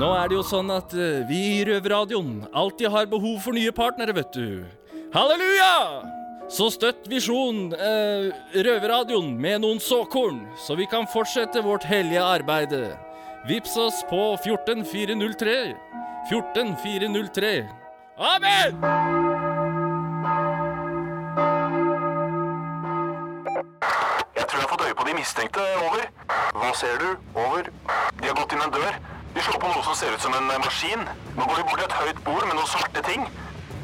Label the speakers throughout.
Speaker 1: Nå er det jo sånn at eh, vi i Røverradioen alltid har behov for nye partnere, vet du. Halleluja! Så støtt Visjon eh, Røverradioen med noen såkorn, så vi kan fortsette vårt hellige arbeide. Vips oss på 14403. 14403. Amen!
Speaker 2: Jeg tror jeg har fått øye på de mistenkte. Over. Hva ser du? Over. De har gått inn en dør. De slår på noe som ser ut som en eh, maskin. Nå går de bort til et høyt bord med noen svarte ting.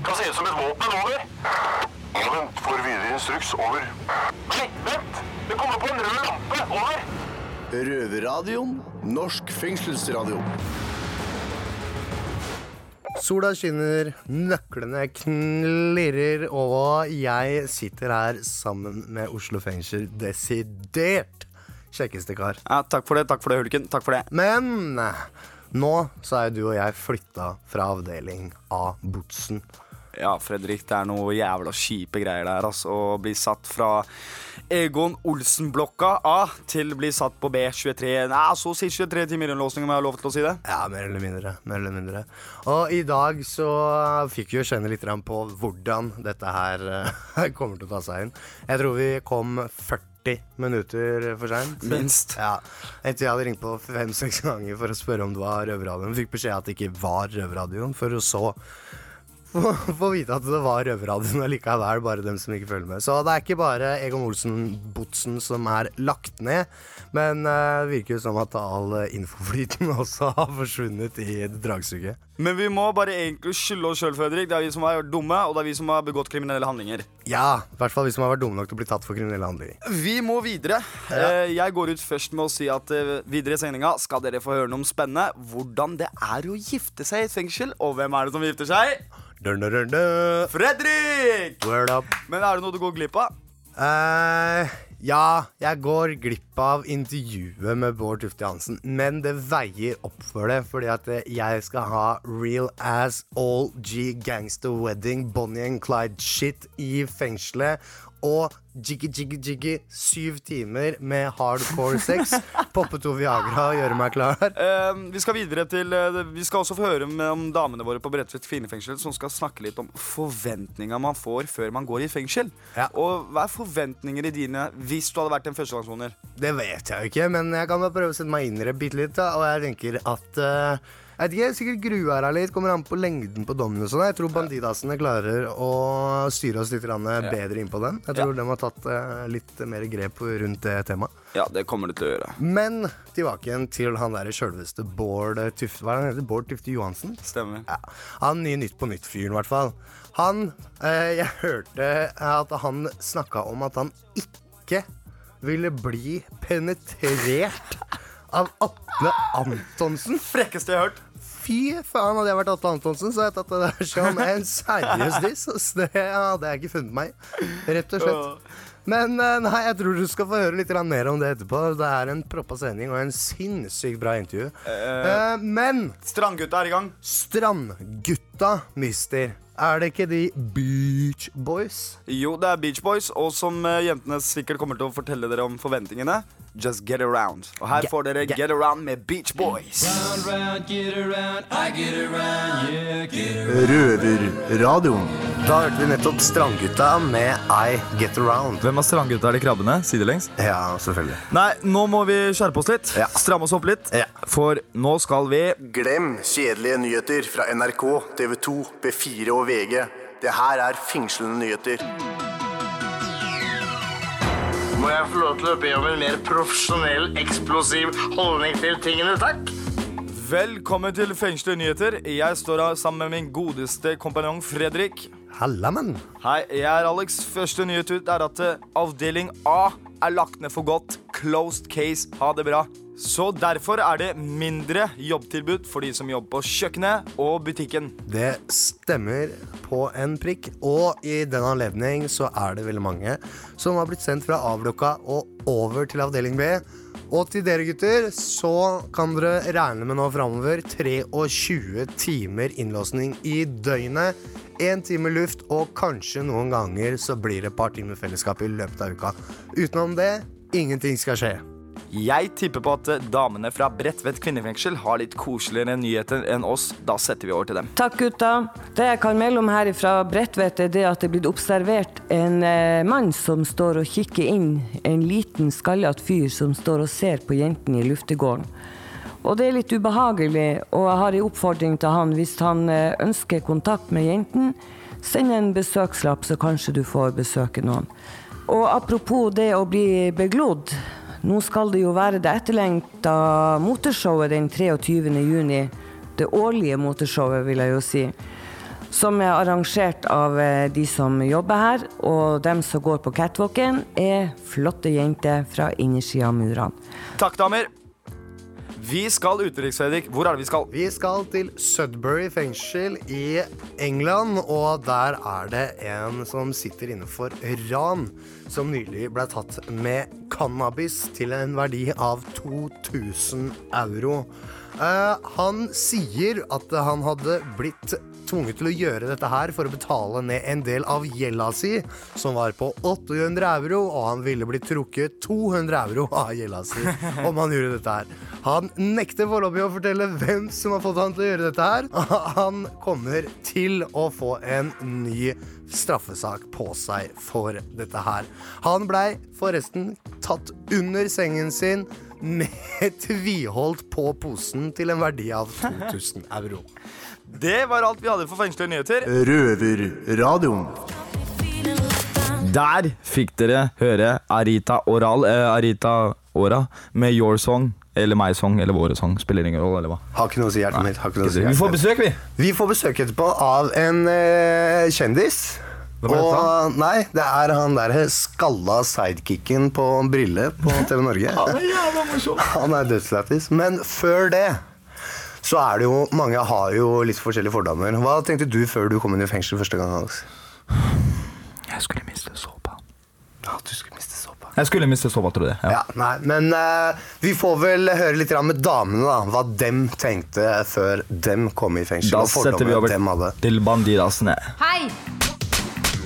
Speaker 2: Kan se ut som et våpen. Over. Ja, vent. Får videre instruks. Over. Nei, vent! Det kommer på en rød lampe. Over.
Speaker 3: Røverradioen. Norsk fengselsradio.
Speaker 4: Sola skinner, nøklene klirrer, og jeg sitter her sammen med Oslo fengsel desidert kjekkeste kar.
Speaker 5: Ja, takk for det, takk for det, Hulken. Takk for det.
Speaker 4: Men nå så er jo du og jeg flytta fra avdeling A, Botsen.
Speaker 5: Ja, Fredrik, det er noe jævla kjipe greier der, altså. Å bli satt fra Egon Olsen-blokka A til bli satt på B23. Nei, så si 23 timer innlåsning, om jeg har lov til å si det.
Speaker 4: Ja, mer eller mindre. Mer eller mindre. Og i dag så fikk vi jo kjenne litt på hvordan dette her eh, kommer til å ta seg inn. Jeg tror vi kom 40 minutter for seint.
Speaker 5: Minst.
Speaker 4: Ja. Etter jeg hadde ringt på fem-seks ganger for å spørre om det var Røverradioen. Fikk beskjed at det ikke var Røverradioen, for så få vite at det var Røverradioen allikevel, bare dem som ikke følger med. Så det er ikke bare Egon Olsen-botsen som er lagt ned, men eh, det virker jo som at all eh, infoflyten også har forsvunnet i dragsuget.
Speaker 5: Men vi må bare egentlig skylde oss sjøl, Fredrik. Det er vi som har vært dumme, og det er vi som har begått kriminelle handlinger.
Speaker 4: Ja, i hvert fall vi som har vært dumme nok til å bli tatt for kriminelle handlinger.
Speaker 5: Vi må videre. Eh, Jeg går ut først med å si at videre i sendinga skal dere få høre noe om spennende. Hvordan det er å gifte seg i et fengsel. Og hvem er det som gifter seg?
Speaker 4: Dun, dun, dun.
Speaker 5: Fredrik!
Speaker 4: Word up.
Speaker 5: Men er det noe du går glipp av?
Speaker 4: Uh, ja, jeg går glipp av intervjuet med Bård Tufte Hansen. men det veier opp for det, fordi at eh, jeg skal ha real ass all G gangster wedding, Bonnie and Clyde shit i fengselet, og jiggy jiggy jiggy syv timer med hardcore sex, poppe to Viagra og gjøre meg klar.
Speaker 5: Uh, vi skal videre til uh, Vi skal også få høre med, om damene våre på Bredtvet kvinnefengsel som skal snakke litt om forventninga man får før man går i fengsel.
Speaker 4: Ja.
Speaker 5: Og hva er forventninger i dine hvis du hadde vært en førstegangssoner?
Speaker 4: Det vet jeg jo ikke, men jeg kan bare prøve å sette meg inn i det bitte litt. Da. Og jeg tenker at eh, jeg vet ikke, Sikkert grua deg litt. Kommer an på lengden på dommen. og sånn. Jeg tror bandidasene klarer å styre oss litt bedre inn på den. Jeg tror de har tatt eh, litt mer grep rundt det temaet.
Speaker 5: Ja, det kommer de til å gjøre.
Speaker 4: Men tilbake igjen til han der sjølveste Bård Tufte Hva er det han heter? Bård Tufte Johansen?
Speaker 5: Stemmer.
Speaker 4: Ja, Han nye Nytt på Nytt-fyren, i hvert fall. Han eh, Jeg hørte at han snakka om at han ikke ville bli penetrert av Atle Antonsen.
Speaker 5: Frekkeste jeg har hørt.
Speaker 4: Fy faen, hadde jeg vært Atle Antonsen, så hadde jeg tatt det der som en seriøs diss. Det hadde jeg ikke funnet meg i, rett og slett. Men eh, nei, jeg tror du skal få høre litt mer om det etterpå. Det er en proppa sending og en sinnssykt bra intervju. Uh, men
Speaker 5: Strandgutta er i gang.
Speaker 4: Strandgutta, mister. Er det ikke de Beach Boys?
Speaker 5: Jo, det er Beach Boys, og som jentene sikkert kommer til å fortelle dere om forventningene, Just Get Around. Og her
Speaker 4: Get-
Speaker 5: får dere
Speaker 4: get-
Speaker 5: Get Around med Beach Boys.
Speaker 3: Røverradioen.
Speaker 4: Da hørte vi nettopp Strandgutta med I Get Around.
Speaker 6: Hvem av strandgutta er de krabbene? Sidelengs?
Speaker 4: Ja, selvfølgelig.
Speaker 5: Nei, nå må vi skjerpe oss litt.
Speaker 4: Ja.
Speaker 5: Stramme oss opp litt.
Speaker 4: Ja.
Speaker 5: For nå skal vi
Speaker 3: Glem kjedelige nyheter fra NRK, TV 2, B4 og VG. Det her er fengslende nyheter.
Speaker 2: Må jeg få lov til å be om en mer profesjonell, eksplosiv holdning til tingene, takk?
Speaker 5: Velkommen til Fengslelige nyheter. Jeg står her sammen med min godeste kompanjong Fredrik.
Speaker 4: Halla, mann.
Speaker 5: Hei, jeg er Alex. Første nyhet ut er at eh, avdeling A er lagt ned for godt. Closed case. Ha det bra. Så derfor er det mindre jobbtilbud for de som jobber på kjøkkenet og butikken.
Speaker 4: Det stemmer på en prikk. Og i den anledning så er det veldig mange som har blitt sendt fra A-blokka og over til avdeling B. Og til dere gutter så kan dere regne med nå framover 23 timer innlåsning i døgnet. Én time luft, og kanskje noen ganger så blir det et par timer fellesskap i løpet av uka. Utenom det, ingenting skal skje.
Speaker 7: Jeg tipper på at eh, damene fra Bredtvet kvinnefengsel har litt koseligere nyheter enn oss. Da setter vi over til dem.
Speaker 8: Takk, gutta. Det jeg kan melde om her fra Bredtvet, er det at det er blitt observert en eh, mann som står og kikker inn en liten skallete fyr som står og ser på jentene i luftegården. Og det er litt ubehagelig, og jeg har en oppfordring til han hvis han eh, ønsker kontakt med jenten. Send en besøkslapp, så kanskje du får besøke noen. Og apropos det å bli beglodd. Nå skal det jo være det etterlengta motorshowet den 23. juni. Det årlige motorshowet, vil jeg jo si. Som er arrangert av eh, de som jobber her. Og dem som går på catwalken, er flotte jenter fra innersida av murene.
Speaker 7: Takk, damer. Vi skal utenriks, Fredrik. Hvor er det vi skal?
Speaker 4: Vi skal til Sudbury fengsel i England, og der er det en som sitter inne for ran, som nylig ble tatt med cannabis til en verdi av 2000 euro. Uh, han sier at han hadde blitt tvunget til å gjøre dette her for å betale ned en del av gjelda si, som var på 800 euro, og han ville blitt trukket 200 euro av gjelda si om han gjorde dette her. Han nekter foreløpig å fortelle hvem som har fått han til å gjøre dette her. Han kommer til å få en ny straffesak på seg for dette her. Han blei forresten tatt under sengen sin med tviholdt på posen til en verdi av 2000 euro.
Speaker 7: Det var alt vi hadde for fengslige nyheter.
Speaker 3: Røverradioen.
Speaker 5: Der fikk dere høre Arita Oral eh, Arita Ora med Your Song. Eller My Song, eller Våre Song. Spiller ingen rolle, eller hva?
Speaker 4: Har ikke noe å si, hjertet mitt. Har ikke noe å si,
Speaker 5: Vi får besøk, vi.
Speaker 4: Vi får besøk etterpå av en eh, kjendis.
Speaker 5: Hvem er dette?
Speaker 4: Og nei, det er han der skalla sidekicken på Brille på TV Norge. Han er dødslættis. Men før det så er det jo Mange har jo litt forskjellige fordommer. Hva tenkte du før du kom inn i fengsel første gang? Alex?
Speaker 5: Jeg skulle miste såpa.
Speaker 4: Ja, du skulle miste såpa.
Speaker 5: Jeg skulle miste såpa, tror jeg. Ja.
Speaker 4: Ja, nei, men uh, vi får vel høre litt grann med damene, da. Hva dem tenkte før dem kom i fengsel.
Speaker 5: Da setter vi over til Bandidasene.
Speaker 9: Hei!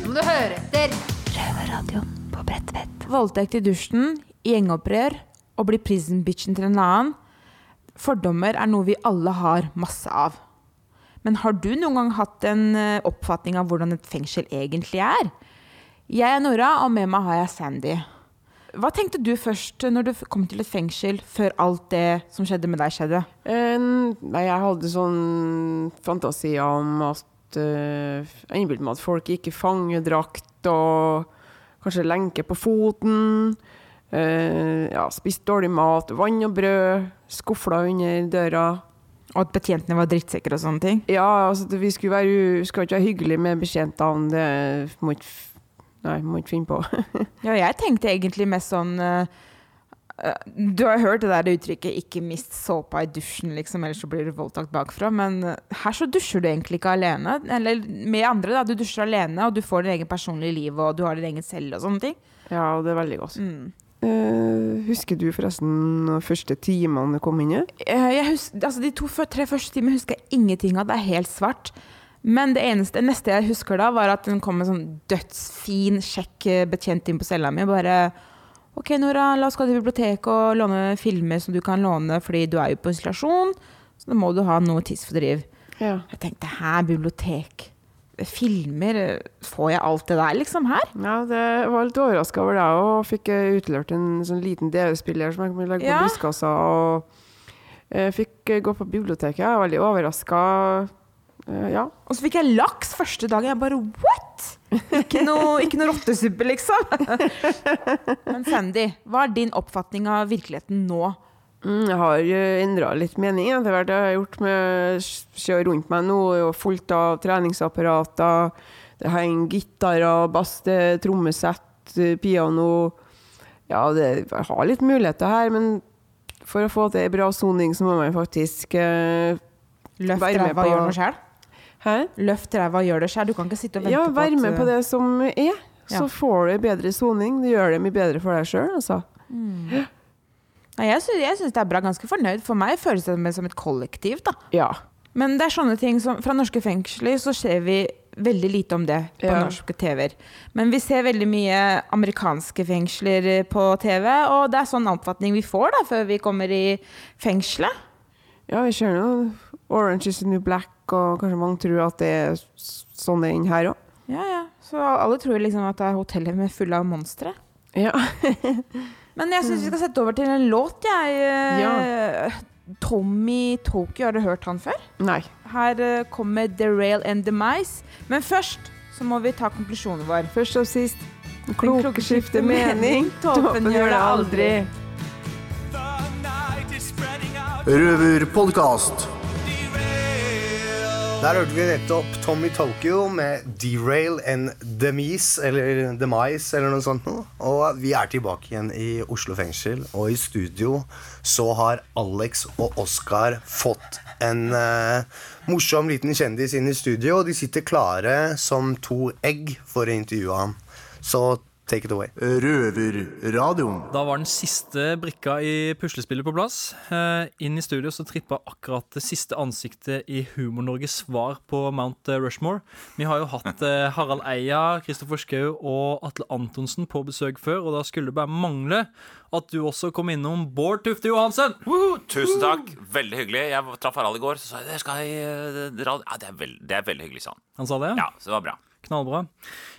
Speaker 9: Nå må du høre etter. Røverradioen på Bredtvet.
Speaker 10: Voldtekt i dusjen, gjengopprør og bli prison bitchen til en annen. Fordommer er noe vi alle har masse av. Men har du noen gang hatt en eh, oppfatning av hvordan et fengsel egentlig er? Jeg er Nora, og med meg har jeg Sandy. Hva tenkte du først når du kom til et fengsel, før alt det som skjedde med deg, skjedde?
Speaker 11: Uh, nei, jeg hadde sånn fantasi om at uh, Jeg innbilte meg at folk gikk i fangedrakt og kanskje lenke på foten. Eh, ja, spist dårlig mat, vann og brød, skufla under døra.
Speaker 10: Og at betjentene var drittsekker og sånne ting?
Speaker 11: Ja, altså, vi skulle, være, skulle ikke være hyggelige med betjentene. Det må ikke Nei, må ikke finne på.
Speaker 10: Ja, jeg tenkte egentlig mest sånn eh, Du har hørt det der uttrykket 'ikke mist såpa i dusjen', liksom, ellers så blir du voldtatt bakfra. Men her så dusjer du egentlig ikke alene. Eller med andre, da. Du dusjer alene, og du får din egen personlige liv, og du har din egen selv og sånne ting.
Speaker 11: Ja, det er veldig godt.
Speaker 10: Mm.
Speaker 11: Eh, husker du forresten de første timene du kom inn i?
Speaker 10: Uh, Jeg altså, de to, tre første timene husker jeg ingenting av. Det er helt svart. Men det eneste, neste jeg husker da, var at den kom en sånn dødsfin, kjekk eh, betjent inn på cella mi. Bare OK, Nora, la oss gå til biblioteket og låne filmer som du kan låne, fordi du er jo på isolasjon. Så da må du ha noe tidsfordriv.
Speaker 11: Ja.
Speaker 10: Jeg tenkte hæ, bibliotek? Filmer? eh, Får jeg alt det der liksom her?
Speaker 11: Ja, det var litt overraska over det og fikk eh, utlevert en sånn liten DV-spiller som jeg kunne legge på
Speaker 10: Ja.
Speaker 11: brystkassa. Og jeg fikk eh, gå på biblioteket. Jeg var veldig overraska. ja.
Speaker 10: Og så fikk jeg laks første dagen. Jeg bare what?! Ikke noe, ikke noe rottesuppe, liksom. Men Sandy, hva er din oppfatning av virkeligheten nå?
Speaker 11: Mm, jeg har endra litt mening etter hvert. Det har gjort med Se rundt meg nå, og fullt av treningsapparater. Det henger gitarer, bass, trommesett, eh, piano. Ja, det, jeg har litt muligheter her, men for å få til ei bra soning, så må man faktisk eh,
Speaker 10: Løft
Speaker 11: Være med
Speaker 10: på Løft
Speaker 11: ræva,
Speaker 10: gjør noe sjøl?
Speaker 11: Hæ?
Speaker 10: Løft ræva gjør det sjøl. Du kan ikke sitte og vente
Speaker 11: Ja,
Speaker 10: på
Speaker 11: være
Speaker 10: vær
Speaker 11: med på det som er. Så
Speaker 10: Ja.
Speaker 11: får du bedre soning. Det gjør det mye bedre for deg sjøl, altså.
Speaker 10: Nei, jeg syns, det er bra. Ganske fornøyd. For meg føles det som et kollektiv, da.
Speaker 11: Ja.
Speaker 10: Men det er sånne ting som Fra norske fengsler så ser vi veldig lite om det på
Speaker 11: Ja.
Speaker 10: norske TV-er. Men vi ser veldig mye amerikanske fengsler eh, på TV, og det er sånn oppfatning vi får da, før vi kommer i fengselet.
Speaker 11: Ja, vi ser nå Orange is the new black, og kanskje mange tror at det er sånn det er inn her òg.
Speaker 10: Ja, ja. Så alle tror liksom at det er hotellet med fulle av monstre.
Speaker 11: Ja.
Speaker 10: Men jeg syns vi skal sette over til en låt, jeg. Ja. Tommy Tokyo, har du hørt han før?
Speaker 11: Nei.
Speaker 10: Her eh, kommer The Rail and the Mice. Men først så må vi ta konklusjonen vår.
Speaker 11: Først og sist kloke skifter mening.
Speaker 10: Toppen gjør det aldri.
Speaker 3: Røverpodkast.
Speaker 4: Der hørte vi nettopp Tommy Tokyo med Derail and Demise, eller Demise, eller noe sånt. Og vi er tilbake igjen i Oslo fengsel, og i studio så har Alex og Oskar fått en uh, morsom liten kjendis inn i studio, og de sitter klare som to egg for å intervjue ham. Så take it away.
Speaker 3: Røverradioen.
Speaker 12: Da var den siste brikka i puslespillet på plass. Eh, inn i studio så trippa akkurat det siste ansiktet i Humor-Norges svar på Mount Rushmore. Vi har jo hatt eh, Harald Eia, Kristoffer Schou og Atle Antonsen på besøk før, og da skulle det bare mangle at du også kom innom Bård Tufte Johansen.
Speaker 13: Woo! Tusen takk. Veldig hyggelig. Jeg traff Harald i går, så sa jeg det skal jeg eh. Ja, det er, veld, det er veldig hyggelig, sa han.
Speaker 12: Han sa det?
Speaker 13: Ja, så det var bra.
Speaker 12: Knallbra.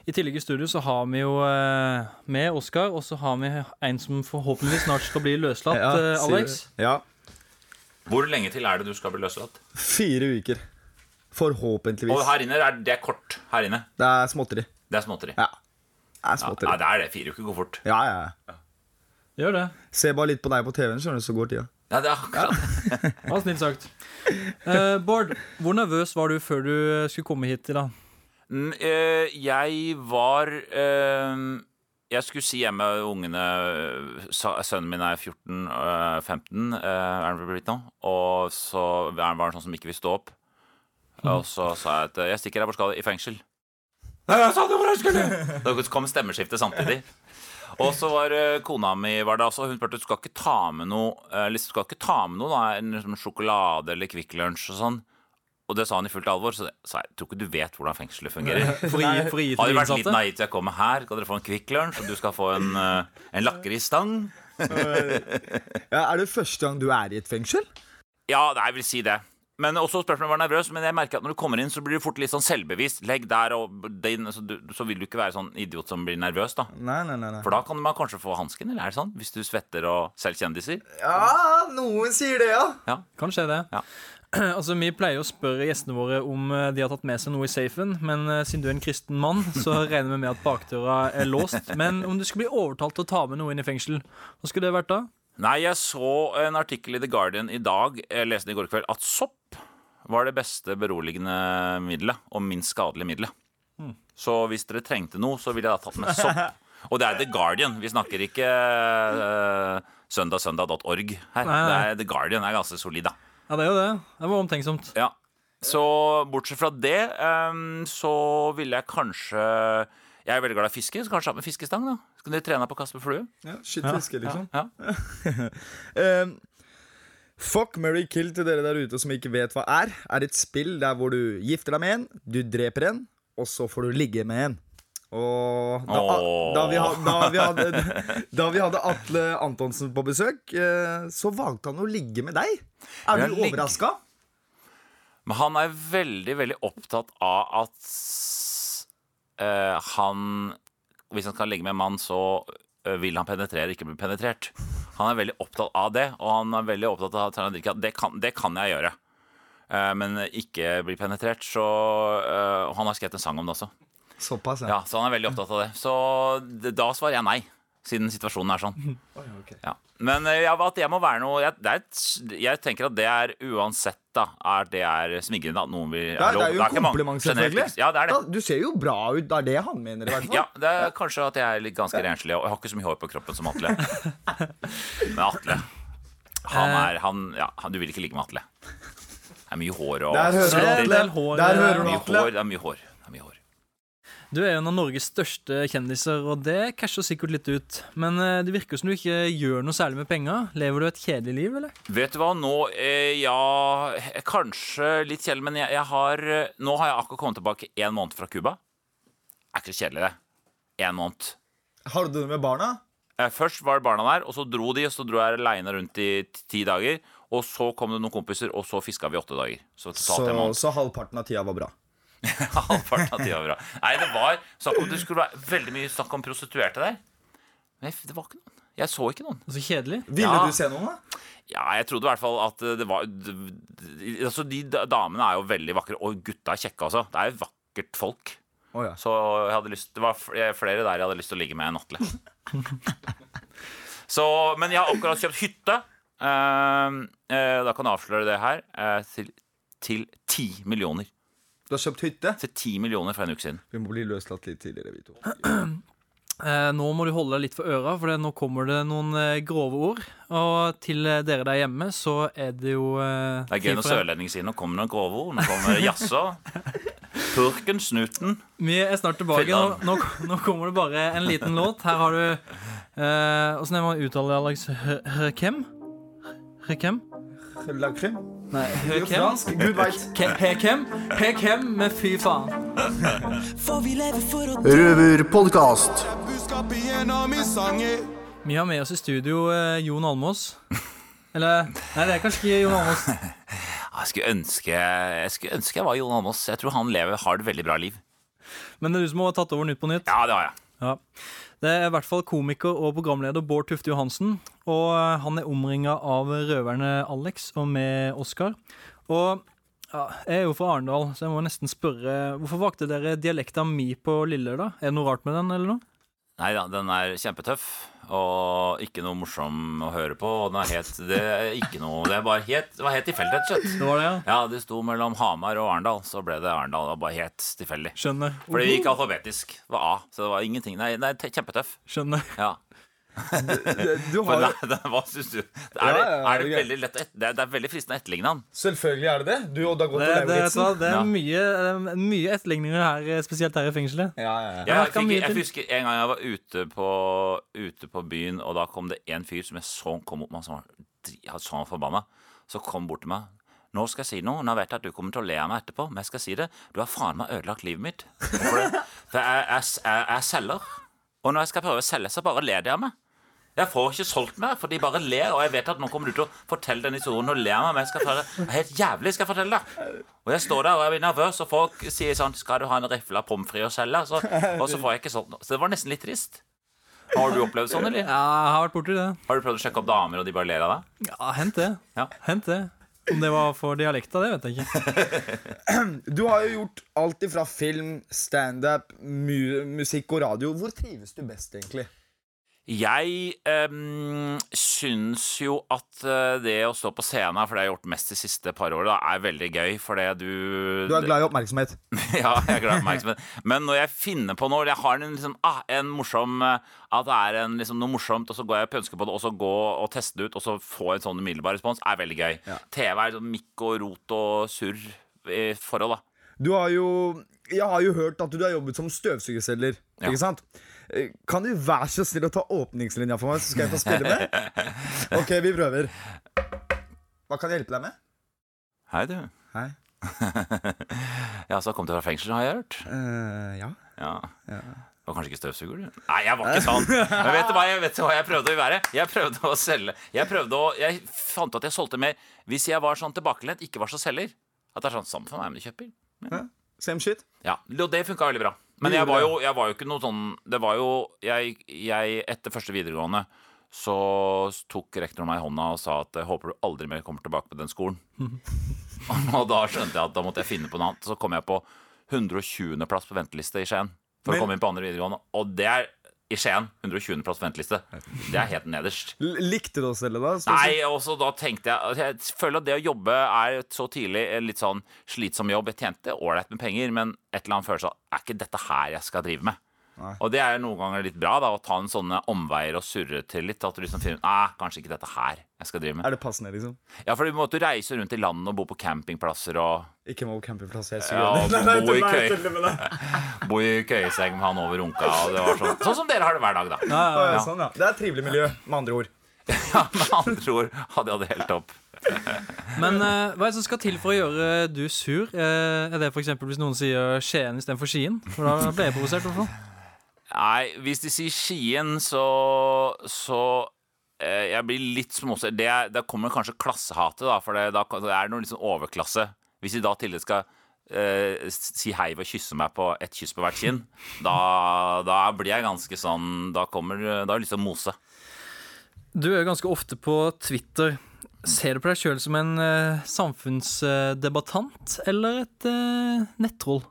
Speaker 12: I tillegg i studio så har vi jo eh, med Oskar, og så har vi en som forhåpentligvis snart skal bli løslatt,
Speaker 5: Ja,
Speaker 12: eh,
Speaker 5: sier
Speaker 12: Alex.
Speaker 5: Ja.
Speaker 13: Hvor lenge til er det du skal bli løslatt?
Speaker 5: Fire uker. Forhåpentligvis.
Speaker 13: Og her inne, er det er kort her inne.
Speaker 5: Det er småtteri.
Speaker 13: Det er småtteri.
Speaker 5: Ja. Det er
Speaker 13: Ja,
Speaker 5: småtteri.
Speaker 13: ja, det er det. Fire uker går fort.
Speaker 5: Ja, ja.
Speaker 12: Gjør det.
Speaker 5: Se bare litt på deg på TV-en, skjønner du, så går tida.
Speaker 13: Ja, det er akkurat
Speaker 12: Det var snilt sagt. Eh, Bård, hvor nervøs var du før du skulle komme hit i dag?
Speaker 13: Mm, eh, Jeg var eh, Jeg skulle si hjemme med ungene Sønnen min er 14, eh, 15, eh, er han blitt nå. Og så var han sånn som ikke vil stå opp. Og så sa jeg at eh, jeg stikker her, hvor skal du? I fengsel. Nei, jeg sa det hvor jeg skulle! Da kom stemmeskiftet samtidig. Og så var eh, kona mi var det også, hun spurte du skal ikke ta med noe eh, liksom, skal ikke ta med noe da, en liksom, sjokolade eller Kvikk Lunsj og sånn. Og det sa han i fullt alvor, så sa jeg tror ikke du vet hvordan fengselet fungerer.
Speaker 12: Fri, fri, fri,
Speaker 13: Har
Speaker 12: de
Speaker 13: vært litt naiv til jeg kommer her. Skal dere få en Kvikk Lunsj, og du skal få en, eh, en lakrisstang?
Speaker 5: Ja, er det første gang du er i et fengsel?
Speaker 13: Ja, nei, jeg vil si det. Men også spørsmålet var nervøs, men jeg merker at når du kommer inn, så blir du fort litt sånn selvbevisst. Legg der, og din, så, du, så vil du ikke være sånn idiot som blir nervøs, da.
Speaker 5: Nei, nei, nei, nei.
Speaker 13: For da kan man kanskje få hansken, eller er det sånn? Hvis du svetter og selv kjendiser?
Speaker 5: Ja, noen sier det, ja.
Speaker 13: Ja.
Speaker 12: Kan skje det.
Speaker 13: Ja.
Speaker 12: Altså, Vi pleier å spørre gjestene våre om eh, de har tatt med seg noe i safen, men eh, siden du er en kristen mann, så regner vi med at bakdøra er låst. Men om du skulle bli overtalt til å ta med noe inn i fengsel, hva skulle det vært da?
Speaker 13: Nei, jeg så en artikkel i The Guardian i dag, jeg leste den i går kveld, at sopp var det beste beroligende middelet, og minst skadelige middelet.
Speaker 12: Mm.
Speaker 13: Så hvis dere trengte noe, så ville jeg da tatt med sopp. Og det er The Guardian. Vi snakker ikke uh, søndagsøndag.org her.
Speaker 12: Nei, nei.
Speaker 13: Det er The Guardian er ganske solid, da.
Speaker 12: Ja, det er jo det. Det var omtenksomt.
Speaker 13: Ja. Så bortsett fra det, um, så ville jeg kanskje Jeg er veldig glad i fiske, så kanskje ha med fiskestang, da. Skal dere trene på å kaste med flue?
Speaker 5: Ja, Skytfiske, liksom.
Speaker 13: Ja.
Speaker 5: Um, fuck, Mary, kill til dere der ute som ikke vet hva er, er et spill der hvor du gifter deg med en, du dreper en, og så får du ligge med en. Og da, da, vi, hadde, da, vi hadde, da vi hadde Atle Antonsen på besøk, eh, så valgte han å ligge med deg. Er du overraska?
Speaker 13: Men han er veldig, veldig opptatt av at uh, han Hvis han skal ligge med en mann, så eh, vil han penetrere, ikke bli penetrert. Han er veldig opptatt av det, og han er veldig opptatt av at det, kan, det kan jeg gjøre. Uh, men ikke bli penetrert. Så uh, Han har skrevet en sang om det også.
Speaker 5: Såpass,
Speaker 13: Ja, så han er veldig opptatt av det. Så det, da svarer jeg nei, siden situasjonen er sånn. Ja. Men eh, ja, at jeg må være noe jeg, det er et, jeg tenker at det er uansett, da, er det er smigrende at noen vil
Speaker 5: Ja, det er jo en kompliment, selvfølgelig.
Speaker 13: Ja, det er det.
Speaker 5: Da, du ser jo bra ut. Det er det han mener, i hvert fall.
Speaker 13: Ja, det er kanskje at jeg er litt ganske renslig, og jeg har ikke så mye hår på kroppen som Atle. Men Atle han er, han, ja, han, Du vil ikke ligge med Atle. Det er mye hår og
Speaker 5: Der hører du
Speaker 12: Det er
Speaker 5: Atle.
Speaker 13: det er mye hår. Det er mye hår.
Speaker 12: Du er jo en av Norges største kjendiser, og det casher sikkert litt ut. Men eh, det virker som du ikke gjør noe særlig med penger. Lever du et kjedelig liv, eller?
Speaker 13: Vet du hva, nå eh, Ja, kanskje litt kjedelig, men jeg, jeg har eh, Nå har jeg akkurat kommet tilbake én måned fra Cuba. Er ikke så kjedelig, det? Én måned.
Speaker 5: Har du det med barna?
Speaker 13: Eh, Først var det barna der, og så dro de, og så dro jeg aleine rundt i ti dager. Og så kom det noen kompiser, og så fiska vi åtte dager. Så
Speaker 5: Så,
Speaker 13: totalt en måned.
Speaker 5: så halvparten av tida var bra.
Speaker 13: Halvparten av tida var bra. Nei, det var snakk om det skulle være veldig mye snakk om prostituerte der. Men det var ikke noen. Jeg så ikke noen.
Speaker 12: Så kjedelig.
Speaker 5: Ville
Speaker 13: Ja.
Speaker 5: du se noen, da?
Speaker 13: Ja, jeg trodde i hvert fall at det var Altså, de damene er jo veldig vakre, og gutta er kjekke altså. Det er jo vakkert folk.
Speaker 5: Oh, ja.
Speaker 13: Så jeg hadde lyst Det var flere der jeg hadde lyst til å ligge med nattlig. Så, men jeg har akkurat kjøpt hytte. Uh, uh, da kan jeg avsløre det her. Uh, til, ti millioner.
Speaker 5: Du har kjøpt hytte?
Speaker 13: Til 10 millioner for en uke siden.
Speaker 5: Vi må bli løslatt litt tidligere, vi to.
Speaker 12: Eh, nå må du holde deg litt for øra, for det, nå kommer det noen eh, grove ord. Og til eh, dere der hjemme så er det jo eh,
Speaker 13: Det er gøy når sørlendinger sier nå kommer det noen grove ord. Nå kommer det. Purken, snuten.
Speaker 12: Vi er snart tilbake. Nå, nå, nå kommer det bare en liten låt. Her har du eh, er er man uttaler det, Alex? Rekem? Hekem? Nei,
Speaker 5: fransk. Gud veit.
Speaker 12: Ke- Hekem? Hekem med fy faen.
Speaker 3: Røverpodkast.
Speaker 12: Vi har med oss i studio eh, Jon Almås. Eller Nei, det er kanskje ikke Jon Almås.
Speaker 13: Jeg skulle ønske jeg, skulle ønske jeg var Jon Almås. Jeg tror han lever, har et veldig bra liv.
Speaker 12: Men det er du som har tatt over Nytt på Nytt?
Speaker 13: Ja, det har jeg.
Speaker 12: Ja. Det er i hvert fall komiker og programleder Bård Tufte Johansen. Og eh, han er omringa av røverne Alex og med Oskar. Og ja, jeg er jo fra Arendal, så jeg må nesten spørre Hvorfor valgte dere dialekta mi på Lille, da? Er det noe rart med den, eller noe?
Speaker 13: Nei da, den er kjempetøff. Og ikke noe morsom å høre på. Og den er helt, det er ikke noe Det, er bare helt, det var helt tilfeldig, rett og slett.
Speaker 12: Det var det, ja.
Speaker 13: Ja, det sto mellom Hamar og Arendal. Så ble det Arendal. Det var bare helt tilfeldig.
Speaker 12: Skjønner.
Speaker 13: For det gikk alfabetisk. Det var A. Så det var ingenting. Nei, nei kjempetøff.
Speaker 12: Skjønner.
Speaker 13: Ja.
Speaker 5: Du har
Speaker 13: nei, det, hva syns du? Er det, er det veldig lett å et, det, er, det er veldig fristende å etterligne han.
Speaker 5: Selvfølgelig er det det. Du, og det har gått
Speaker 12: Det, det, det er mye, eh, mye etterligninger her, eh, spesielt her i fengselet.
Speaker 5: Ja, ja, ja.
Speaker 13: Jeg, fikk, jeg husker en gang jeg var ute på, ute på byen, og da kom det en fyr som jeg så kom opp med, som var sånn så forbanna. Så kom bort til meg. Nå skal jeg si noe. Nå vet jeg at du kommer til å le av meg etterpå, men jeg skal si det. Du har faen meg ødelagt livet mitt. For jeg, jeg, jeg, jeg selger. Og når jeg skal prøve å selge, så bare ler de av meg. Jeg får ikke solgt meg, for de bare ler. Og jeg vet at nå kommer du til å fortelle den historien og ler meg. Men jeg skal fortelle, helt jævlig skal jeg fortelle det. Og jeg står der og jeg blir nervøs, og folk sier sånn Skal du ha en rifle pommes frites å selge? Så, og så får jeg ikke solgt noe. Så det var nesten litt trist. Har du opplevd sånn, eller?
Speaker 12: Ja, jeg har vært borti det.
Speaker 13: Har du prøvd å sjekke opp damer, og de bare ler av deg?
Speaker 12: Ja, hent det.
Speaker 13: Ja.
Speaker 12: Hent det. Om det var for dialekta, det vet jeg ikke.
Speaker 5: Du har jo gjort alt ifra film, standup, mu musikk og radio. Hvor trives du best, egentlig?
Speaker 13: Jeg um, syns jo at eh, det å stå på scenen, for det har jeg gjort mest de siste par årene, er veldig gøy. Fordi du
Speaker 5: Du er glad i oppmerksomhet.
Speaker 13: ja, jeg er glad i oppmerksomhet. Men når jeg finner på noe, jeg har en, liksom, ah, en morsom eh, At det er en, liksom, noe morsomt, og så går jeg og pønsker på det, og så gå og teste det ut, og så få en sånn umiddelbar respons, er veldig gøy. TV er sånn mikk og rot og surr i forhold, da.
Speaker 5: Du har jo Jeg har jo hørt at du har jobbet som støvsugerselger.
Speaker 13: Ja.
Speaker 5: Ikke sant? Kan du være så snill å ta åpningslinja for meg, så skal jeg få spille med? Ok, vi prøver. Hva kan jeg hjelpe deg med?
Speaker 13: Hei, du.
Speaker 5: Hei.
Speaker 13: ja, så kom du fra fengsel, har jeg hørt.
Speaker 5: Uh, ja.
Speaker 13: Ja. Det var kanskje ikke støvsuger, du? Nei, jeg var ikke sånn. Men vet du hva jeg, vet du hva jeg prøvde å være? Jeg prøvde å selge Jeg prøvde å Jeg fant at jeg solgte mer hvis jeg var sånn tilbakelent, ikke var så selger. At det er sånn Samme for meg, men du kjøper.
Speaker 5: Ja. Same shit.
Speaker 13: Ja, og det funka veldig bra. Men jeg var, jo, jeg var jo ikke noe sånn Det var jo Jeg, jeg etter første videregående så tok rektoren meg i hånda og sa at jeg håper du aldri mer kommer tilbake på den skolen. og da skjønte jeg at da måtte jeg finne på noe annet. Så kom jeg på 120.-plass på venteliste i Skien for
Speaker 5: Men-
Speaker 13: å komme inn på andre videregående. Og det er i Skien. 120.-plass på venteliste. Det er helt nederst.
Speaker 5: L likte du oss selv da?
Speaker 13: Nei, og så da tenkte jeg Jeg føler at det å jobbe er så tidlig en litt sånn slitsom jobb. Jeg tjente ålreit med penger, men et eller annet følelse av Er ikke dette her jeg skal drive med?
Speaker 5: Nei.
Speaker 13: Og det er noen ganger litt bra, da, å ta en sånne omveier og surre til litt. At du liksom finner Nei, kanskje ikke dette her jeg skal drive med.
Speaker 5: Er det passende, liksom?
Speaker 13: Ja, for du måtte reise rundt i landet og bo på campingplasser og
Speaker 5: Ikke må campingplass. Jeg er
Speaker 13: ja,
Speaker 5: suger.
Speaker 13: bo, bo, i
Speaker 5: nei,
Speaker 13: køy, bo i køyeseng med han over runka. Og det var sånn, sånn som dere har det hver dag, da.
Speaker 5: Ja, ja, sånn, ja. Det er et trivelig miljø, med andre ord.
Speaker 13: Ja, med andre ord hadde jeg det helt opp.
Speaker 12: Men uh, hva er det som skal til for å gjøre du sur? Uh, er det f.eks. hvis noen sier Skien istedenfor Skien? For da ble jeg provosert. i hvert fall.
Speaker 13: Nei, hvis de sier Skien, så Så eh, Jeg blir litt er- Da kommer kanskje klassehatet, da. For det, da det er noe liksom overklasse. Hvis de da til det skal eh, si hei ved å kysse meg på ett kyss på hvert kinn, da, da blir jeg ganske sånn Da kommer Da har jeg lyst til å mose.
Speaker 12: Du er ganske ofte på Twitter. Ser du på deg sjøl som en eh, samfunnsdebattant eller et eh, nettroll?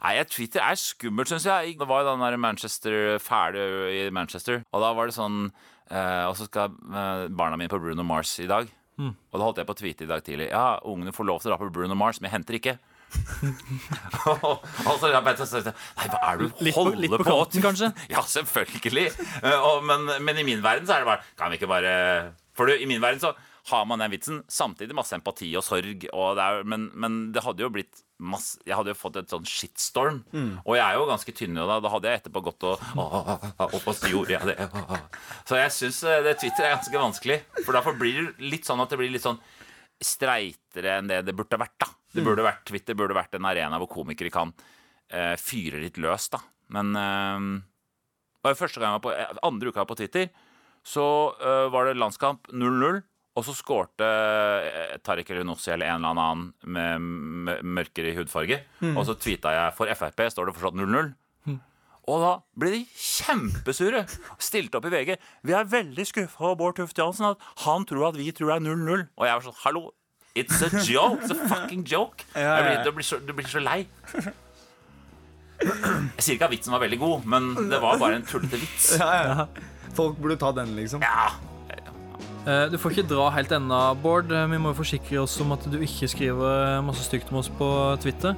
Speaker 13: Nei, Twitter er skummelt, syns jeg. Det var jo den der Manchester fæle i Manchester, og da var det sånn eh, Og så skal eh, barna mine på Bruno Mars i dag.
Speaker 12: Mm.
Speaker 13: Og da holdt jeg på å tweete i dag tidlig. Ja, ungene får lov til å dra på Bruno Mars, men jeg henter ikke. og så Nei, hva er det du
Speaker 12: Litt på- litt på
Speaker 13: på?
Speaker 12: kanten, kanskje?
Speaker 13: Ja, selvfølgelig. Eh, og, men, men i min verden så er det bare Kan vi ikke bare For du, i min verden så har man den vitsen. Samtidig masse empati og sorg. Og det er, men, men det hadde jo blitt masse Jeg hadde jo fått et sånn shitstorm.
Speaker 5: Mm.
Speaker 13: Og jeg er jo ganske tynn, og da, da hadde jeg etterpå gått og Og så gjorde jeg det. Så jeg syns det Twitter er ganske vanskelig. For derfor blir det litt sånn at det blir litt sånn streitere enn det det burde vært. da det
Speaker 5: Mm.
Speaker 13: burde vært, Twitter burde vært en arena hvor komikere kan eh, fyre litt løs, da. Men eh, jo første gang jeg var på, eh, andre uka var på Twitter, så eh, var det landskamp 0-0. Og så skårte uh, Tariq Elionossi eller en eller annen med mørkere hudfarge.
Speaker 5: Mm.
Speaker 13: Og så tweeta jeg for Frp står det fortsatt 0-0. Og da ble de kjempesure. Stilte opp i VG. Vi er veldig skuffa over Bård Tufte Johansen. At han tror at vi tror det er 0-0. Og jeg var sånn Hallo! It's a joke! It's a fucking joke!
Speaker 5: Ja, ja, ja.
Speaker 13: Du, blir så, du blir så lei. Jeg sier ikke at vitsen var veldig god, men det var bare en tullete vits.
Speaker 5: Ja, ja. Folk burde ta den, liksom.
Speaker 13: Ja.
Speaker 12: Eh, Du får ikke dra helt ennå, Bård. Eh, Vi må jo forsikre oss om at du ikke skriver masse stygt om oss på Twitter.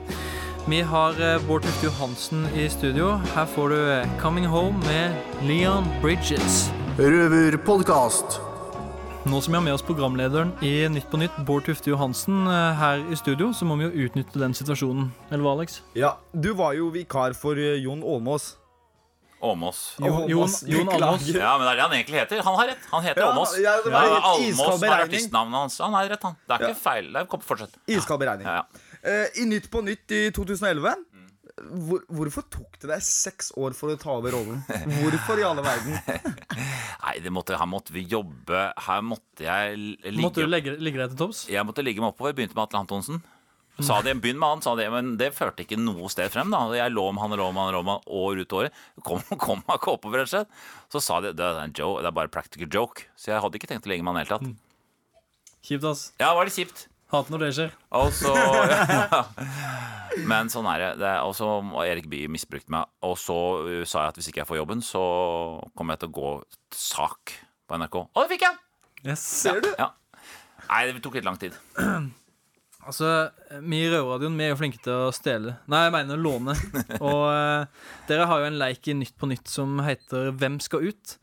Speaker 12: Vi har eh, Bård Tufte Johansen i studio. Her får du eh, 'Coming Home' med Leon Bridges.
Speaker 3: Røverpodkast.
Speaker 12: Nå som vi har med oss programlederen i Nytt på Nytt, Bård Tufte Johansen, eh, her i studio, så må vi jo utnytte den situasjonen. Eller hva, Alex?
Speaker 5: Ja, Du var jo vikar for eh, Jon Ålmås.
Speaker 13: Åmås.
Speaker 12: Jon- Jon- Almås.
Speaker 13: Ja, men det er det han egentlig heter. Han har rett. Han heter
Speaker 5: Ja,
Speaker 13: Åmås.
Speaker 5: ja, det var litt
Speaker 13: Almås er artistnavnet hans. Han har rett, han. Det er
Speaker 5: Ja.
Speaker 13: ikke feil. Det er, fortsett.
Speaker 5: Iskald beregning.
Speaker 13: Ja, ja.
Speaker 5: Eh, I Nytt på Nytt i 2011 hvor, Hvorfor tok det deg seks år for å ta over rollen? Hvorfor i alle verden?
Speaker 13: Nei, det måtte, her måtte vi jobbe. Her måtte jeg ligge
Speaker 12: Måtte du legge, ligge deg til topps?
Speaker 13: Jeg måtte ligge meg oppover. Begynte med Atle Antonsen. Sa det, Begynn med han, sa det, men det førte ikke noe sted frem. da Jeg lå med han, og lå med han, lå med han år ut året. Kom, kom meg ikke oppover, rett og slett. Så sa de det er en joke, det er bare practical joke. Så jeg hadde ikke tenkt å ligge med han i det hele tatt.
Speaker 12: Kjipt, ass.
Speaker 13: Ja, var det kjipt.
Speaker 12: Hater når det skjer.
Speaker 13: Og så Men sånn er det. det og så har Erik Bye misbrukte meg. Og så uh, sa jeg at hvis ikke jeg får jobben, så kommer jeg til å gå til sak på NRK. Og det fikk jeg!
Speaker 12: Yes.
Speaker 13: Ser du? Ja. Nei, det tok litt lang tid.
Speaker 12: Altså, Vi i Røverradioen er jo flinke til å stjele. Nei, jeg mener låne. Og uh, dere har jo en leik i Nytt på Nytt som heter Hvem skal ut?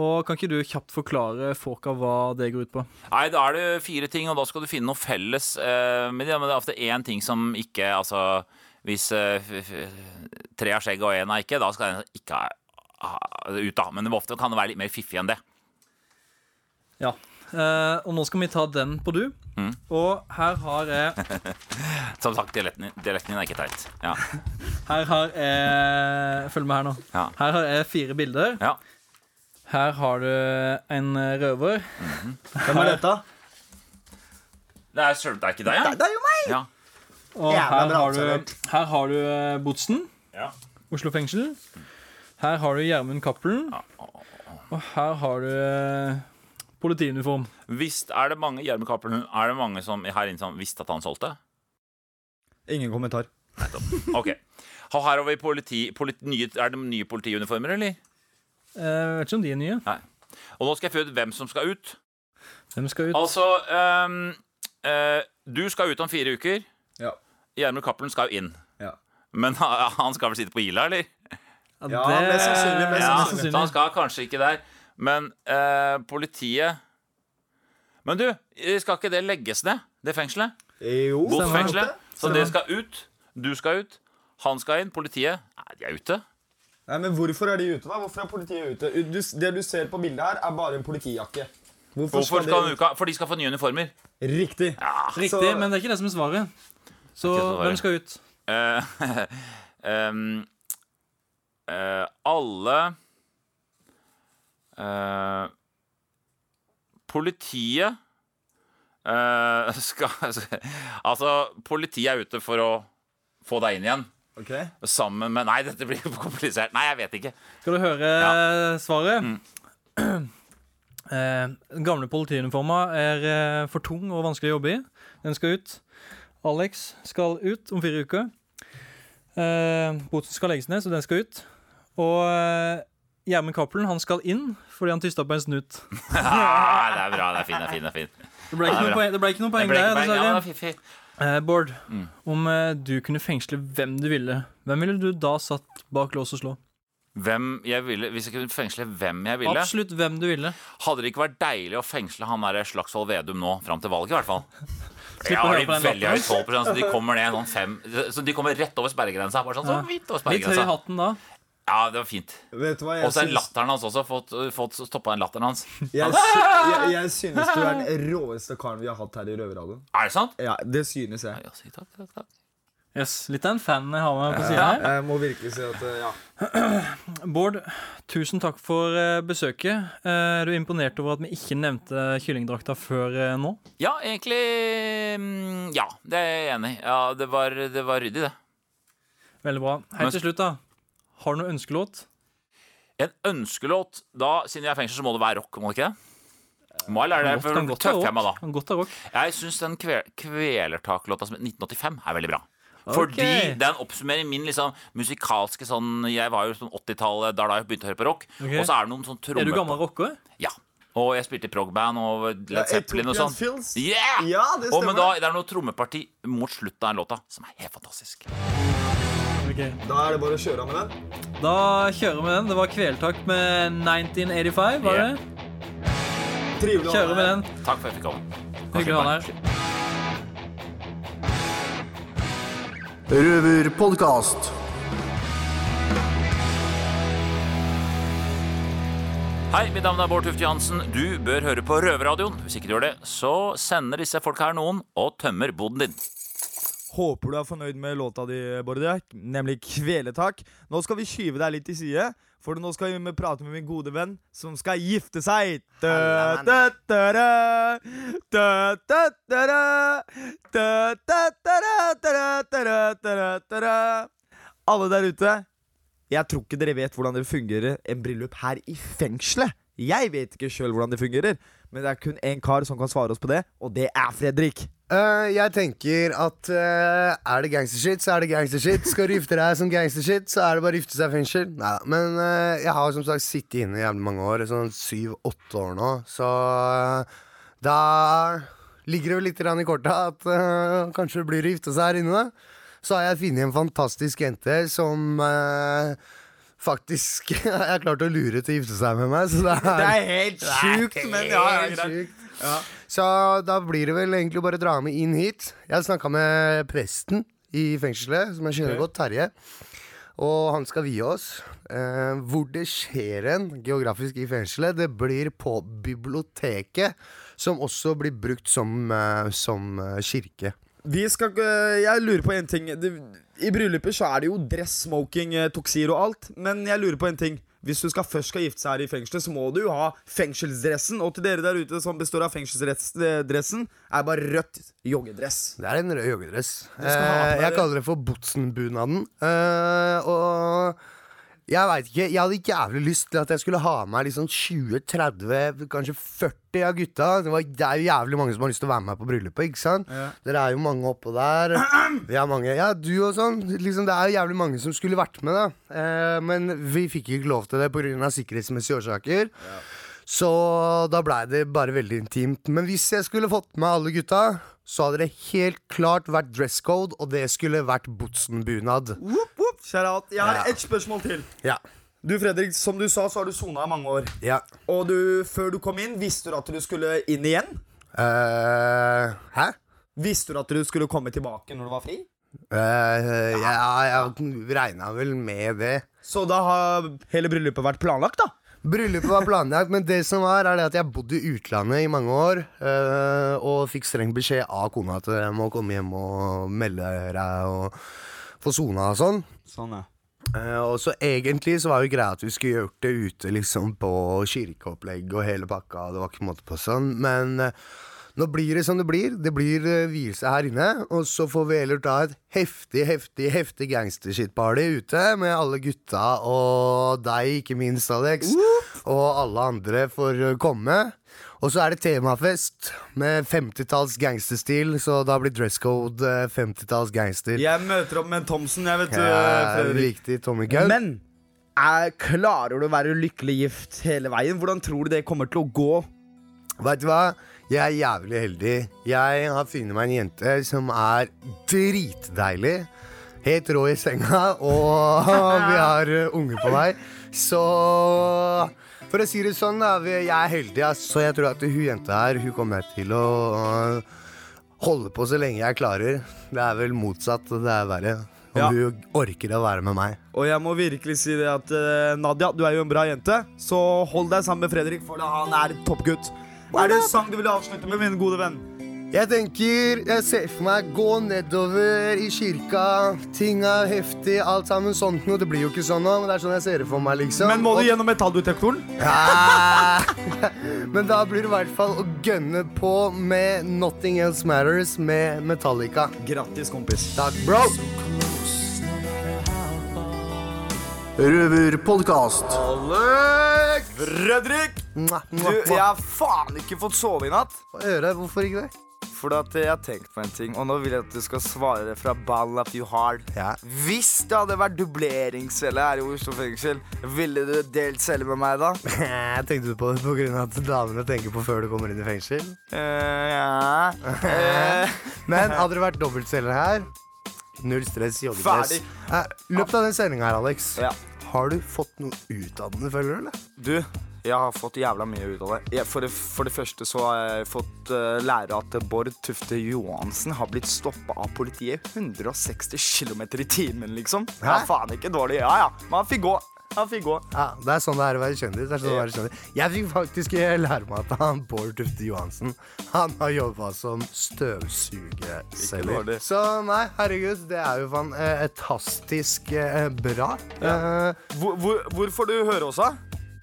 Speaker 12: Og Kan ikke du kjapt forklare folka hva det går ut på?
Speaker 13: Nei, da er det fire ting, og da skal du finne noe felles uh, med det. Men det er ofte én ting som ikke Altså, hvis uh, tre har skjegg og én har ikke, da skal den ikke ha, ha ut, da. Men det ofte kan det være litt mer fiffig enn det.
Speaker 12: Ja. Eh, og nå skal vi ta den på du.
Speaker 13: Mm.
Speaker 12: Og her har jeg
Speaker 13: Som sagt, dialekten dialekten din er ikke teit. Ja.
Speaker 12: Her har jeg Følg med her nå.
Speaker 13: Ja.
Speaker 12: Her har jeg fire bilder.
Speaker 13: Ja.
Speaker 12: Her har du en røver.
Speaker 5: Hvem er dette?
Speaker 13: Det er, selv- det er ikke deg, ja?
Speaker 5: Det er jo meg!
Speaker 13: Ja.
Speaker 12: Og her har, du, her har du eh, Botsen.
Speaker 13: Ja.
Speaker 12: Oslo fengsel. Her har du Gjermund Cappelen. Og her har du eh, politiuniform.
Speaker 13: Visst er det mange Gjermund Cappelen Er det mange som her inne som visste at han solgte?
Speaker 5: Ingen kommentar.
Speaker 13: Ok. Og her over i politi, politi, nye, Er det nye politiuniformer, eller?
Speaker 12: Eh, Jeg vet ikke om de er nye.
Speaker 13: Nei. Og nå skal jeg finne ut hvem som skal ut.
Speaker 12: Hvem skal ut?
Speaker 13: Altså um, uh, Du skal ut om fire uker.
Speaker 5: Ja.
Speaker 13: Gjermund Cappelen skal jo inn.
Speaker 5: Ja.
Speaker 13: Men han skal vel sitte på Ila, eller?
Speaker 5: Ja, mest sannsynlig. Mest
Speaker 13: Ja,
Speaker 5: sannsynlig.
Speaker 13: så han skal kanskje ikke der. Men eh, politiet Men du, skal ikke det legges ned, det fengselet?
Speaker 5: Jo,
Speaker 13: Botfengselet. Så det skal ut. Du skal ut. Han skal inn. Politiet Nei, de er ute.
Speaker 5: Nei, men Hvorfor er de ute? da? Hvorfor er politiet ute? Du, det du ser på bildet her, er bare en politijakke.
Speaker 13: Hvorfor skal
Speaker 5: de-
Speaker 13: han uka? For de skal få nye uniformer.
Speaker 5: Riktig. Ja.
Speaker 12: Riktig,
Speaker 5: Så-
Speaker 12: men det er ikke det som er svaret. Så
Speaker 13: er
Speaker 12: hvem skal ut?
Speaker 13: Uh, um, uh, alle eh, Politiet uh, skal Altså, politiet er ute for å få deg inn igjen.
Speaker 5: Okay.
Speaker 13: Sammen med Nei, dette blir komplisert. Nei, jeg vet ikke.
Speaker 12: Skal du høre ja. svaret?
Speaker 13: Mm.
Speaker 12: Eh, den gamle politiuniforma er eh, for tung og vanskelig å jobbe i. Den skal ut. Alex skal ut om fire uker. Eh, Boten skal legges ned, så den skal ut. Og eh, Gjermund Cappelen han skal inn fordi han tysta på en snut.
Speaker 13: Ah, det er bra. Det er fint. Det er fint, det er fint.
Speaker 12: Det ble ikke,
Speaker 13: Ja,
Speaker 12: det ble ikke noe
Speaker 13: Det
Speaker 12: poeng
Speaker 13: ble
Speaker 12: der,
Speaker 13: ikke. Ja,
Speaker 12: dessverre.
Speaker 13: er.
Speaker 12: Eh, Bård,
Speaker 13: Mm.
Speaker 12: om eh, du kunne fengsle hvem du ville, hvem ville du da satt bak lås og slå?
Speaker 13: Hvem jeg ville, Hvis jeg kunne fengsle hvem jeg ville
Speaker 12: Absolutt hvem du ville.
Speaker 13: Hadde det ikke vært deilig å fengsle han der Slagsvold Vedum nå, fram til valget, i hvert fall?
Speaker 12: Jeg
Speaker 13: Ja, har de veldig høyt. 12 så de kommer ned sånn fem Så de kommer rett over sperregrensa. Bare sånn, så
Speaker 12: Ja.
Speaker 13: vidt over
Speaker 12: Litt høy i hatten da.
Speaker 13: Ja, det var fint.
Speaker 5: Vet
Speaker 13: Og så er
Speaker 5: syns?
Speaker 13: latteren hans også. Fått, fått stoppa den latteren hans.
Speaker 5: Jeg, sy jeg, jeg synes du er den råeste karen vi har hatt her i Røverradioen.
Speaker 13: Er det sant?
Speaker 5: Ja, det synes jeg.
Speaker 13: Ja, takk, takk, takk.
Speaker 12: Yes, Litt av en fan jeg har med på sida her.
Speaker 5: jeg må virkelig si at eh, ja.
Speaker 12: Bård, tusen takk for eh, besøket. Eh, Er du imponert over at vi ikke nevnte kyllingdrakta før nå?
Speaker 13: Ja, egentlig mm, Ja, det er jeg enig i. Ja, det var, det var ryddig, det.
Speaker 12: Veldig bra. Helt til slutt, da. Har du noen ønskelåt?
Speaker 13: En ønskelåt Da, siden jeg er i fengsel, så må det være rock, må det ikke det? Må jeg lære det?
Speaker 12: Kan
Speaker 13: For
Speaker 12: godt
Speaker 13: tøffer jeg meg da.
Speaker 12: rock. Kan godt være rock.
Speaker 13: Jeg syns den kve Kvelertak-låta som er 1985 er veldig bra. Fordi den oppsummerer min liksom musikalske sånn Jeg var jo sånn 80-tallet da jeg begynte å høre på rock.
Speaker 12: Okay.
Speaker 13: Og så er det noen sånn trommer...
Speaker 12: Er du gammel rocker?
Speaker 13: Ja. Og jeg spilte i progband og Led Zeppelin og sånn. Yeah!
Speaker 5: Ja, det
Speaker 13: Og men
Speaker 5: stemmer.
Speaker 13: da, det er noe trommeparti mot slutten av den låta som er helt fantastisk.
Speaker 12: Ok.
Speaker 5: Da er det bare å kjøre med den.
Speaker 12: Da kjører vi den. Det var kveltak med 1985, var det?
Speaker 5: Trivelig å ha deg her.
Speaker 12: den.
Speaker 13: Takk for at jeg fikk komme.
Speaker 12: Hyggelig å ha deg her.
Speaker 3: Røverpodkast.
Speaker 13: Hei, mitt navn er Bård Tufte Johansen. Du bør høre på Røverradioen. Hvis ikke du gjør det, så sender disse folka her noen og tømmer boden din.
Speaker 5: Håper du er fornøyd med låta di, Bordiak, nemlig 'Kveletak'. Nå skal vi skyve deg litt til side, for nå skal vi prate med min gode venn som skal gifte seg. Alle der ute, jeg tror ikke dere vet hvordan det fungerer en bryllup her i fengselet. Jeg vet ikke sjøl hvordan det fungerer, men det er kun én kar som kan svare oss på det, og det er Fredrik.
Speaker 4: Eh, jeg tenker at uh, er det gangstershit, så er det gangstershit. Skal du gifte deg som gangstershit, så er det bare å gifte seg i fengsel. Nei, Men uh, jeg har som sagt sittet inne i jævlig mange år, sånn syv-åtte år nå, så da ligger det vel litt i kortet at kanskje det blir å gifte seg her inne. Så har jeg funnet en fantastisk jente som faktisk faktisk har klart å lure til å gifte seg med meg. Så det er,
Speaker 5: Det er helt sjukt, men ja, ja.
Speaker 4: Så da blir det vel egentlig bare å dra med inn hit. Jeg har snakka med presten i fengselet, som jeg kjenner
Speaker 5: okay.
Speaker 4: godt, Terje. Og han skal vie oss. Eh, hvor det skjer en geografisk i fengselet, det blir på biblioteket, som også blir brukt som, eh, som eh, kirke.
Speaker 5: Vi skal, øh, jeg lurer på en ting I brylluper så er det jo dress, smoking, toksir og alt Men jeg lurer på en ting Hvis du skal først skal gifte seg her i fengselet Så må du jo ha fengselsdressen Og til dere der ute som består av fengselsdressen Er bare rødt joggedress
Speaker 4: Det er en rød joggedress. Eh, jeg kaller det for Botsen-bunaden. Eh, og jeg veit ikke. Jeg hadde jævlig lyst til at jeg skulle ha med meg liksom 20-30, kanskje 40 av gutta. Det, var, det er jo jævlig mange som har lyst til å være med på bryllupet. ikke sant?
Speaker 5: Ja.
Speaker 4: Dere er jo mange oppå der. Vi er mange, Ja, du og sånn. Liksom, det er jo jævlig mange som skulle vært med, da. Eh, men vi fikk ikke lov til det pga. sikkerhetsmessige årsaker. Så da blei det bare veldig intimt. Men hvis jeg skulle fått med alle gutta, så hadde det helt klart vært dress code, og det skulle vært Botsen-bunad.
Speaker 5: Jeg har
Speaker 4: Ja.
Speaker 5: ett spørsmål til.
Speaker 4: Ja.
Speaker 5: Du Fredrik, som du sa, så har du sona i mange år.
Speaker 4: Ja.
Speaker 5: Og du, før du kom inn, visste du at du skulle inn igjen?
Speaker 4: Uh, hæ?
Speaker 5: Visste du at du skulle komme tilbake når du var fri?
Speaker 4: Uh, ja, jeg regna vel med det.
Speaker 5: Så da har hele bryllupet vært planlagt, da?
Speaker 4: Bryllupet var planlagt, men det som var, er det at jeg bodde i utlandet i mange år. eh, og fikk streng beskjed av kona at jeg må komme hjem og melde deg og få sona og sånn.
Speaker 5: Sånn, ja.
Speaker 4: Uh, og så egentlig så var jo greia at vi skulle gjort det ute liksom på kirkeopplegg og hele pakka. Det var ikke måte på sånn Men eh, nå blir det som det blir. Det blir uh, vielse her inne. Og så får vi heller ta et heftig, heftig, heftig gangstershit-party ute med alle gutta og deg, ikke minst, Alex. Og alle andre får uh, komme. Og så er det temafest med 50-talls gangsterstil, så da blir dresscode uh, 50-talls gangster.
Speaker 5: Jeg møter opp med en Thomsen, jeg, vet du.
Speaker 4: Ja, Tommy Gunn.
Speaker 5: Men er, klarer du å være lykkelig gift hele veien? Hvordan tror du det kommer til å gå?
Speaker 4: Vet du hva? Jeg er jævlig heldig. Jeg har funnet meg en jente som er dritdeilig. Helt rå i senga, og vi har uh, unge på vei. Så for å si det sånn, da, jeg er heldig, så jeg tror at hun jenta her Hun kommer til å uh, holde på så lenge jeg klarer. Det er vel motsatt. Det er verre. Om
Speaker 5: Ja.
Speaker 4: hun orker å være med meg.
Speaker 5: Og jeg må virkelig si det at eh, Nadia, du er jo en bra jente, så hold deg sammen med Fredrik, for han er toppgutt. Er det en sang du vil avslutte med, min gode venn?
Speaker 4: Jeg tenker, jeg ser for meg gå nedover i kirka. Ting er heftig, alt sammen sånt noe. Det blir jo ikke sånn nå, men det er sånn jeg ser det for meg, liksom.
Speaker 5: Men må du
Speaker 4: Og-
Speaker 5: gjennom metalldetektoren?
Speaker 4: Ja. Men da blir det i hvert fall å gønne på med Nothing Else Matters med Metallica.
Speaker 5: Grattis, kompis.
Speaker 4: Takk, bro.
Speaker 3: Røverpodkast.
Speaker 4: Alex!
Speaker 5: Fredrik! Du, jeg har faen ikke fått sove i natt.
Speaker 4: Hva gjør jeg? Hvorfor ikke det?
Speaker 5: Fordi at jeg har tenkt på en ting, og nå vil jeg at du skal svare fra ballen up you hard.
Speaker 4: Ja.
Speaker 5: Hvis det hadde vært dubleringscelle her i Oslo fengsel, ville du delt celle med meg da?
Speaker 4: Tenkte du på det pga. at damene tenker på før du kommer inn i fengsel?
Speaker 5: Eh, ja Eh,
Speaker 4: Men hadde det vært dobbeltceller her Null stress, joggepress.
Speaker 5: Ferdig.
Speaker 4: Eh, løpet av den sendinga her, Alex,
Speaker 5: Ja.
Speaker 4: Har du fått noe ut av den, føler du? eller?
Speaker 5: Du, jeg har fått jævla mye ut av det. Jeg, for, det for det første så har jeg fått uh, lære at Bård Tufte Johansen har blitt stoppa av politiet 160 km i timen, liksom. Det er faen ikke dårlig. Ja, ja. Men han fikk gå. Han fikk gå.
Speaker 4: Ja, Det er sånn det er å være kjendis. Det er sånn å være kjendis. Jeg fikk faktisk lære meg at han Bård Tufte Johansen Han har jobba som
Speaker 5: støvsugeselger.
Speaker 4: Så nei, herregud, det er jo fan eh, fantastisk eh, bra. Eh,
Speaker 5: Hvor, hvor, hvor får du høre oss, da?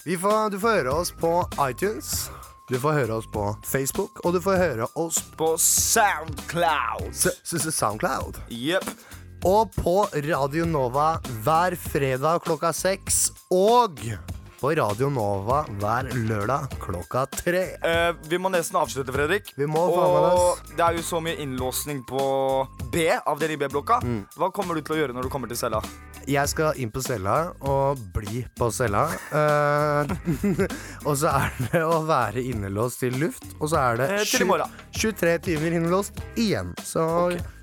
Speaker 4: vi får, du får høre oss på iTunes. Du får høre oss på Facebook, og du får høre oss
Speaker 5: På Soundcloud.
Speaker 4: s s Soundcloud.
Speaker 5: Jepp.
Speaker 4: Og på Radio Nova hver fredag klokka seks. Og på Radio Nova hver lørdag klokka tre.
Speaker 5: Eh, vi må nesten avslutte, Fredrik.
Speaker 4: Vi må faen med oss
Speaker 5: Og det er jo så mye innlåsning på B, avdeling B-blokka.
Speaker 4: Mm.
Speaker 5: Hva kommer du til å gjøre når du kommer til cella?
Speaker 4: Jeg skal inn på cella og bli på cella. Uh, og så er det å være innelåst til luft, og så er det
Speaker 5: Eh, til i
Speaker 4: sju-
Speaker 5: morgen.
Speaker 4: 23 timer innelåst igjen. Så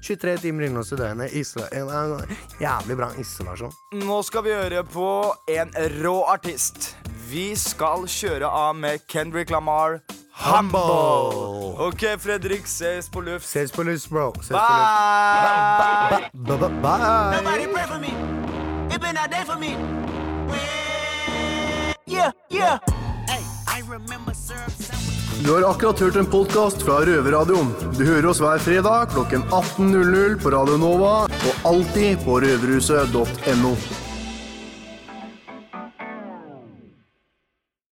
Speaker 4: 23 timer innelåst i døgnet. Jævlig bra isolasjon.
Speaker 5: Nå skal vi høre på en rå artist. Vi skal kjøre av med Kendrick Lamar. Humble.
Speaker 4: Humble.
Speaker 5: OK, Fredrik. Ses på luft.
Speaker 4: Ses på luft, bro. Ses på luft.
Speaker 5: Bye!
Speaker 4: Bye.
Speaker 14: bye. Bye. bye. It been a day for me. Yeah, yeah. Hey, I remember.
Speaker 3: Du har akkurat hørt en podkast fra Røverradioen. Du hører oss hver fredag klokken 18.00 på Radio Nova og alltid på røverhuset.no.